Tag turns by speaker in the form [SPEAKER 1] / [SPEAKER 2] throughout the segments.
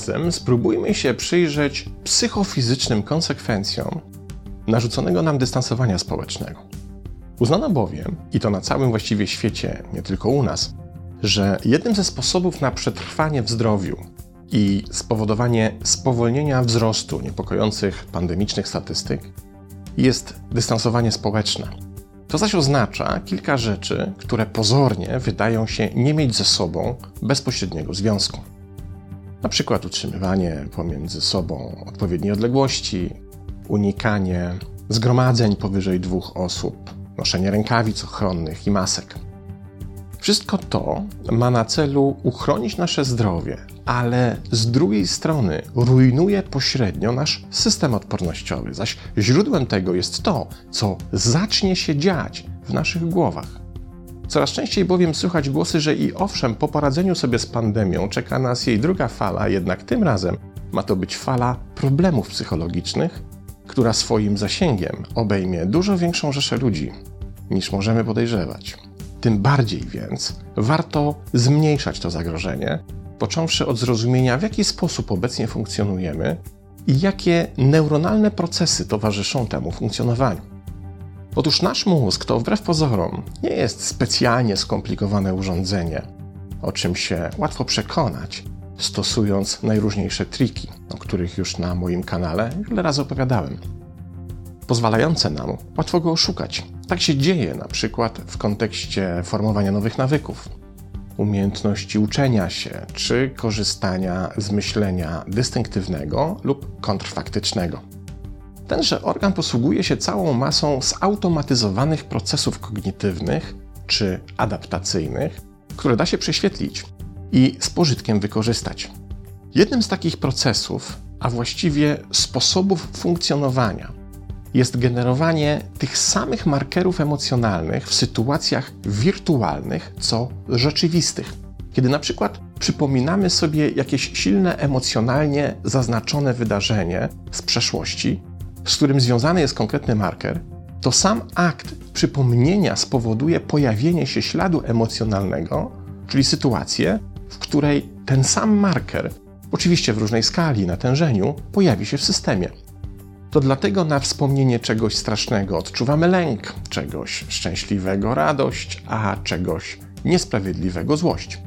[SPEAKER 1] razem spróbujmy się przyjrzeć psychofizycznym konsekwencjom narzuconego nam dystansowania społecznego. Uznano bowiem, i to na całym właściwie świecie, nie tylko u nas, że jednym ze sposobów na przetrwanie w zdrowiu i spowodowanie spowolnienia wzrostu niepokojących pandemicznych statystyk jest dystansowanie społeczne. To zaś oznacza kilka rzeczy, które pozornie wydają się nie mieć ze sobą bezpośredniego związku. Na przykład utrzymywanie pomiędzy sobą odpowiedniej odległości, unikanie zgromadzeń powyżej dwóch osób, noszenie rękawic ochronnych i masek. Wszystko to ma na celu uchronić nasze zdrowie, ale z drugiej strony rujnuje pośrednio nasz system odpornościowy, zaś źródłem tego jest to, co zacznie się dziać w naszych głowach. Coraz częściej bowiem słychać głosy, że i owszem, po poradzeniu sobie z pandemią czeka nas jej druga fala, jednak tym razem ma to być fala problemów psychologicznych, która swoim zasięgiem obejmie dużo większą rzeszę ludzi niż możemy podejrzewać. Tym bardziej więc warto zmniejszać to zagrożenie, począwszy od zrozumienia, w jaki sposób obecnie funkcjonujemy i jakie neuronalne procesy towarzyszą temu funkcjonowaniu. Otóż nasz mózg to wbrew pozorom nie jest specjalnie skomplikowane urządzenie, o czym się łatwo przekonać, stosując najróżniejsze triki, o których już na moim kanale wiele razy opowiadałem. Pozwalające nam łatwo go oszukać. Tak się dzieje na przykład w kontekście formowania nowych nawyków, umiejętności uczenia się czy korzystania z myślenia dystynktywnego lub kontrfaktycznego. Tenże organ posługuje się całą masą zautomatyzowanych procesów kognitywnych czy adaptacyjnych, które da się prześwietlić i z pożytkiem wykorzystać. Jednym z takich procesów, a właściwie sposobów funkcjonowania, jest generowanie tych samych markerów emocjonalnych w sytuacjach wirtualnych, co rzeczywistych. Kiedy na przykład przypominamy sobie jakieś silne emocjonalnie zaznaczone wydarzenie z przeszłości, z którym związany jest konkretny marker, to sam akt przypomnienia spowoduje pojawienie się śladu emocjonalnego, czyli sytuację, w której ten sam marker, oczywiście w różnej skali, natężeniu, pojawi się w systemie. To dlatego na wspomnienie czegoś strasznego odczuwamy lęk, czegoś szczęśliwego radość, a czegoś niesprawiedliwego złość.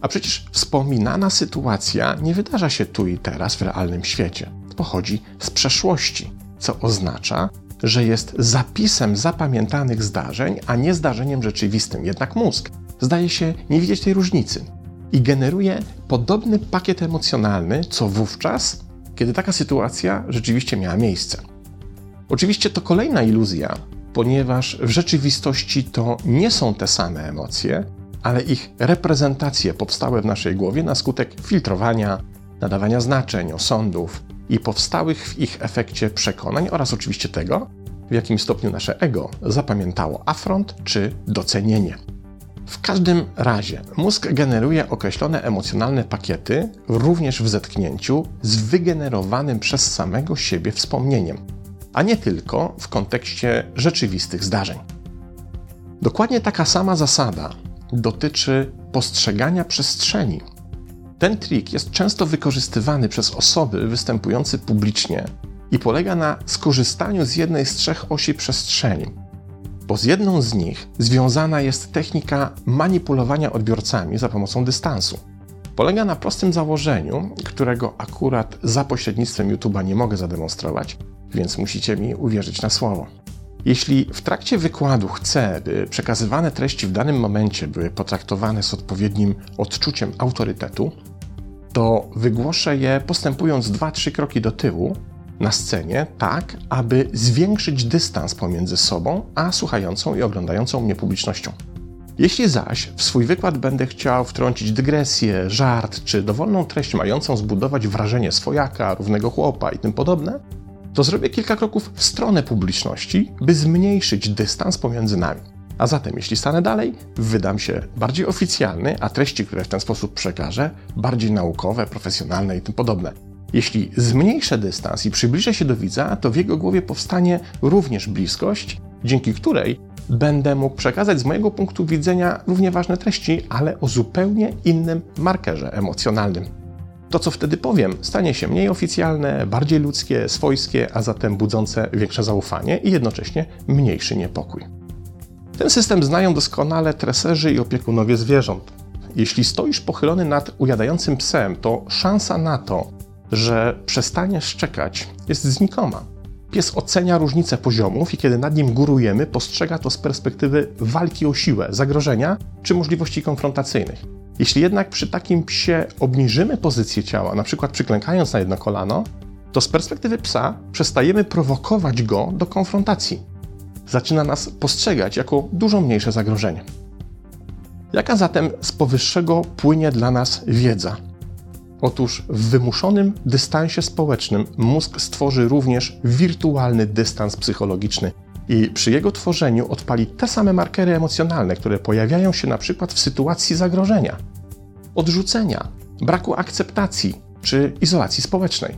[SPEAKER 1] A przecież wspominana sytuacja nie wydarza się tu i teraz w realnym świecie. Pochodzi z przeszłości, co oznacza, że jest zapisem zapamiętanych zdarzeń, a nie zdarzeniem rzeczywistym. Jednak mózg zdaje się nie widzieć tej różnicy i generuje podobny pakiet emocjonalny, co wówczas kiedy taka sytuacja rzeczywiście miała miejsce. Oczywiście to kolejna iluzja, ponieważ w rzeczywistości to nie są te same emocje, ale ich reprezentacje powstałe w naszej głowie na skutek filtrowania, nadawania znaczeń, osądów i powstałych w ich efekcie przekonań oraz oczywiście tego, w jakim stopniu nasze ego zapamiętało afront czy docenienie. W każdym razie mózg generuje określone emocjonalne pakiety również w zetknięciu z wygenerowanym przez samego siebie wspomnieniem, a nie tylko w kontekście rzeczywistych zdarzeń. Dokładnie taka sama zasada dotyczy postrzegania przestrzeni. Ten trik jest często wykorzystywany przez osoby występujące publicznie i polega na skorzystaniu z jednej z trzech osi przestrzeni bo z jedną z nich związana jest technika manipulowania odbiorcami za pomocą dystansu. Polega na prostym założeniu, którego akurat za pośrednictwem YouTube'a nie mogę zademonstrować, więc musicie mi uwierzyć na słowo. Jeśli w trakcie wykładu chcę, by przekazywane treści w danym momencie były potraktowane z odpowiednim odczuciem autorytetu, to wygłoszę je postępując 2-3 kroki do tyłu na scenie, tak aby zwiększyć dystans pomiędzy sobą a słuchającą i oglądającą mnie publicznością. Jeśli zaś w swój wykład będę chciał wtrącić dygresję, żart czy dowolną treść mającą zbudować wrażenie swojaka, równego chłopa i tym podobne, to zrobię kilka kroków w stronę publiczności, by zmniejszyć dystans pomiędzy nami. A zatem, jeśli stanę dalej, wydam się bardziej oficjalny, a treści, które w ten sposób przekażę, bardziej naukowe, profesjonalne i tym podobne. Jeśli zmniejszę dystans i przybliżę się do widza, to w jego głowie powstanie również bliskość, dzięki której będę mógł przekazać z mojego punktu widzenia równie ważne treści, ale o zupełnie innym markerze emocjonalnym. To, co wtedy powiem, stanie się mniej oficjalne, bardziej ludzkie, swojskie, a zatem budzące większe zaufanie i jednocześnie mniejszy niepokój. Ten system znają doskonale treserzy i opiekunowie zwierząt. Jeśli stoisz pochylony nad ujadającym psem, to szansa na to, że przestanie szczekać, jest znikoma. Pies ocenia różnicę poziomów i kiedy nad nim górujemy, postrzega to z perspektywy walki o siłę, zagrożenia czy możliwości konfrontacyjnych. Jeśli jednak przy takim psie obniżymy pozycję ciała, przykład przyklękając na jedno kolano, to z perspektywy psa przestajemy prowokować go do konfrontacji. Zaczyna nas postrzegać jako dużo mniejsze zagrożenie. Jaka zatem z powyższego płynie dla nas wiedza? Otóż w wymuszonym dystansie społecznym mózg stworzy również wirtualny dystans psychologiczny i przy jego tworzeniu odpali te same markery emocjonalne, które pojawiają się na przykład w sytuacji zagrożenia, odrzucenia, braku akceptacji czy izolacji społecznej.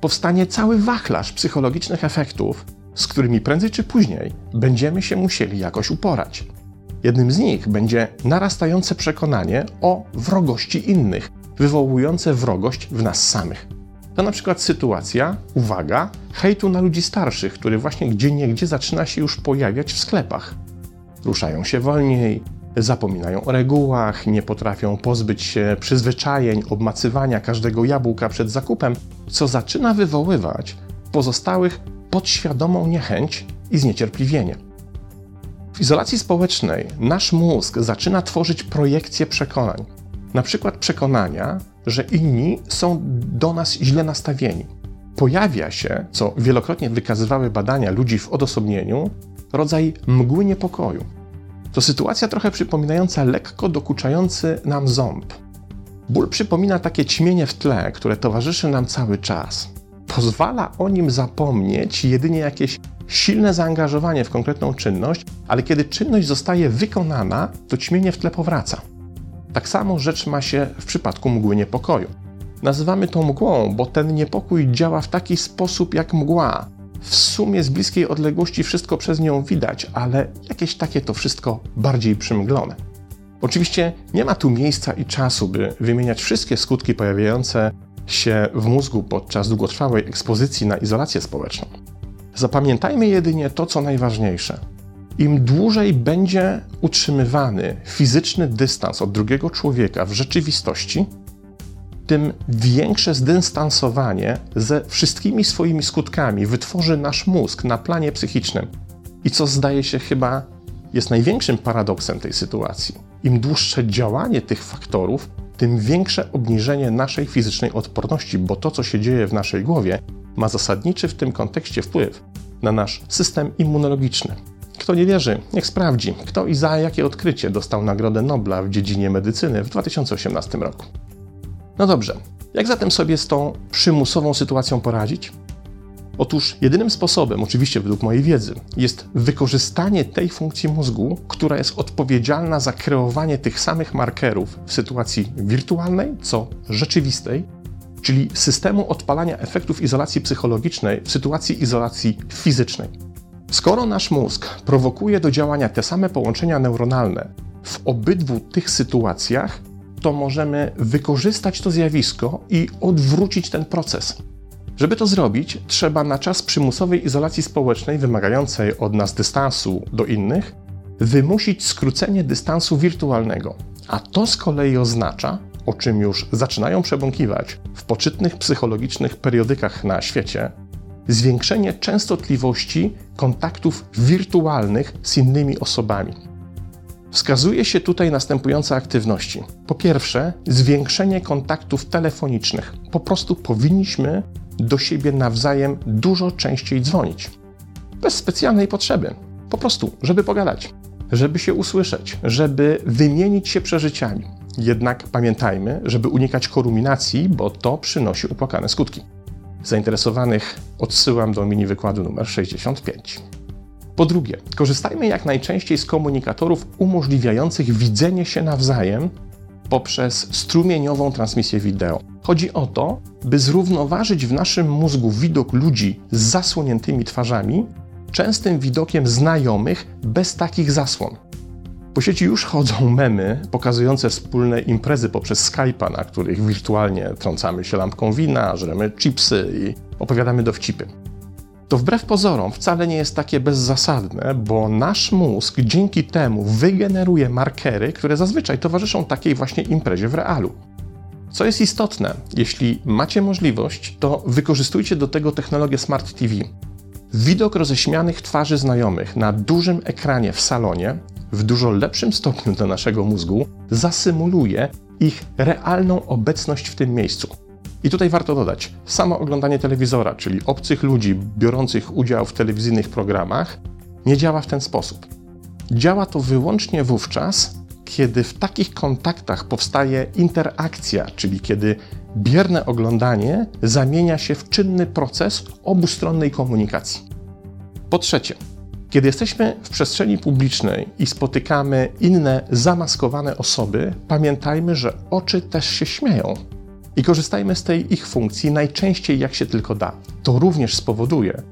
[SPEAKER 1] Powstanie cały wachlarz psychologicznych efektów, z którymi prędzej czy później będziemy się musieli jakoś uporać. Jednym z nich będzie narastające przekonanie o wrogości innych, wywołujące wrogość w nas samych. To na przykład sytuacja, uwaga, hejtu na ludzi starszych, który właśnie gdzie niegdzie zaczyna się już pojawiać w sklepach. Ruszają się wolniej, zapominają o regułach, nie potrafią pozbyć się przyzwyczajeń obmacywania każdego jabłka przed zakupem, co zaczyna wywoływać pozostałych podświadomą niechęć i zniecierpliwienie. W izolacji społecznej nasz mózg zaczyna tworzyć projekcje przekonań, na przykład przekonania, że inni są do nas źle nastawieni. Pojawia się, co wielokrotnie wykazywały badania ludzi w odosobnieniu, rodzaj mgły niepokoju. To sytuacja trochę przypominająca lekko dokuczający nam ząb. Ból przypomina takie ćmienie w tle, które towarzyszy nam cały czas. Pozwala o nim zapomnieć jedynie jakieś silne zaangażowanie w konkretną czynność, ale kiedy czynność zostaje wykonana, to ćmienie w tle powraca. Tak samo rzecz ma się w przypadku mgły niepokoju. Nazywamy to mgłą, bo ten niepokój działa w taki sposób jak mgła. W sumie z bliskiej odległości wszystko przez nią widać, ale jakieś takie to wszystko bardziej przymglone. Oczywiście nie ma tu miejsca i czasu, by wymieniać wszystkie skutki pojawiające się w mózgu podczas długotrwałej ekspozycji na izolację społeczną. Zapamiętajmy jedynie to, co najważniejsze. Im dłużej będzie utrzymywany fizyczny dystans od drugiego człowieka w rzeczywistości, tym większe zdystansowanie ze wszystkimi swoimi skutkami wytworzy nasz mózg na planie psychicznym. I co zdaje się chyba jest największym paradoksem tej sytuacji. Im dłuższe działanie tych faktorów, tym większe obniżenie naszej fizycznej odporności, bo to, co się dzieje w naszej głowie, ma zasadniczy w tym kontekście wpływ na nasz system immunologiczny. Kto nie wierzy, niech sprawdzi, kto i za jakie odkrycie dostał Nagrodę Nobla w dziedzinie medycyny w 2018 roku. No dobrze, jak zatem sobie z tą przymusową sytuacją poradzić? Otóż jedynym sposobem, oczywiście według mojej wiedzy, jest wykorzystanie tej funkcji mózgu, która jest odpowiedzialna za kreowanie tych samych markerów w sytuacji wirtualnej, co rzeczywistej, czyli systemu odpalania efektów izolacji psychologicznej w sytuacji izolacji fizycznej. Skoro nasz mózg prowokuje do działania te same połączenia neuronalne w obydwu tych sytuacjach, to możemy wykorzystać to zjawisko i odwrócić ten proces. Żeby to zrobić, trzeba na czas przymusowej izolacji społecznej, wymagającej od nas dystansu do innych, wymusić skrócenie dystansu wirtualnego. A to z kolei oznacza, o czym już zaczynają przebąkiwać w poczytnych psychologicznych periodykach na świecie, zwiększenie częstotliwości kontaktów wirtualnych z innymi osobami. Wskazuje się tutaj następujące aktywności. Po pierwsze, zwiększenie kontaktów telefonicznych. Po prostu powinniśmy do siebie nawzajem dużo częściej dzwonić. Bez specjalnej potrzeby. Po prostu, żeby pogadać, żeby się usłyszeć, żeby wymienić się przeżyciami. Jednak pamiętajmy, żeby unikać koruminacji, bo to przynosi upłakane skutki. Zainteresowanych odsyłam do mini wykładu numer 65. Po drugie, korzystajmy jak najczęściej z komunikatorów umożliwiających widzenie się nawzajem poprzez strumieniową transmisję wideo. Chodzi o to, by zrównoważyć w naszym mózgu widok ludzi z zasłoniętymi twarzami częstym widokiem znajomych bez takich zasłon. Po sieci już chodzą memy pokazujące wspólne imprezy poprzez Skype'a, na których wirtualnie trącamy się lampką wina, żremy chipsy i opowiadamy dowcipy. To wbrew pozorom wcale nie jest takie bezzasadne, bo nasz mózg dzięki temu wygeneruje markery, które zazwyczaj towarzyszą takiej właśnie imprezie w realu. Co jest istotne, jeśli macie możliwość, to wykorzystujcie do tego technologię Smart TV. Widok roześmianych twarzy znajomych na dużym ekranie w salonie w dużo lepszym stopniu dla naszego mózgu zasymuluje ich realną obecność w tym miejscu. I tutaj warto dodać, samo oglądanie telewizora, czyli obcych ludzi biorących udział w telewizyjnych programach, nie działa w ten sposób. Działa to wyłącznie wówczas, kiedy w takich kontaktach powstaje interakcja, czyli kiedy bierne oglądanie zamienia się w czynny proces obustronnej komunikacji. Po trzecie, kiedy jesteśmy w przestrzeni publicznej i spotykamy inne zamaskowane osoby, pamiętajmy, że oczy też się śmieją. I korzystajmy z tej ich funkcji najczęściej jak się tylko da. To również spowoduje,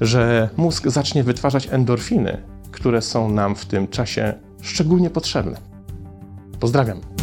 [SPEAKER 1] że mózg zacznie wytwarzać endorfiny, które są nam w tym czasie szczególnie potrzebne. Pozdrawiam.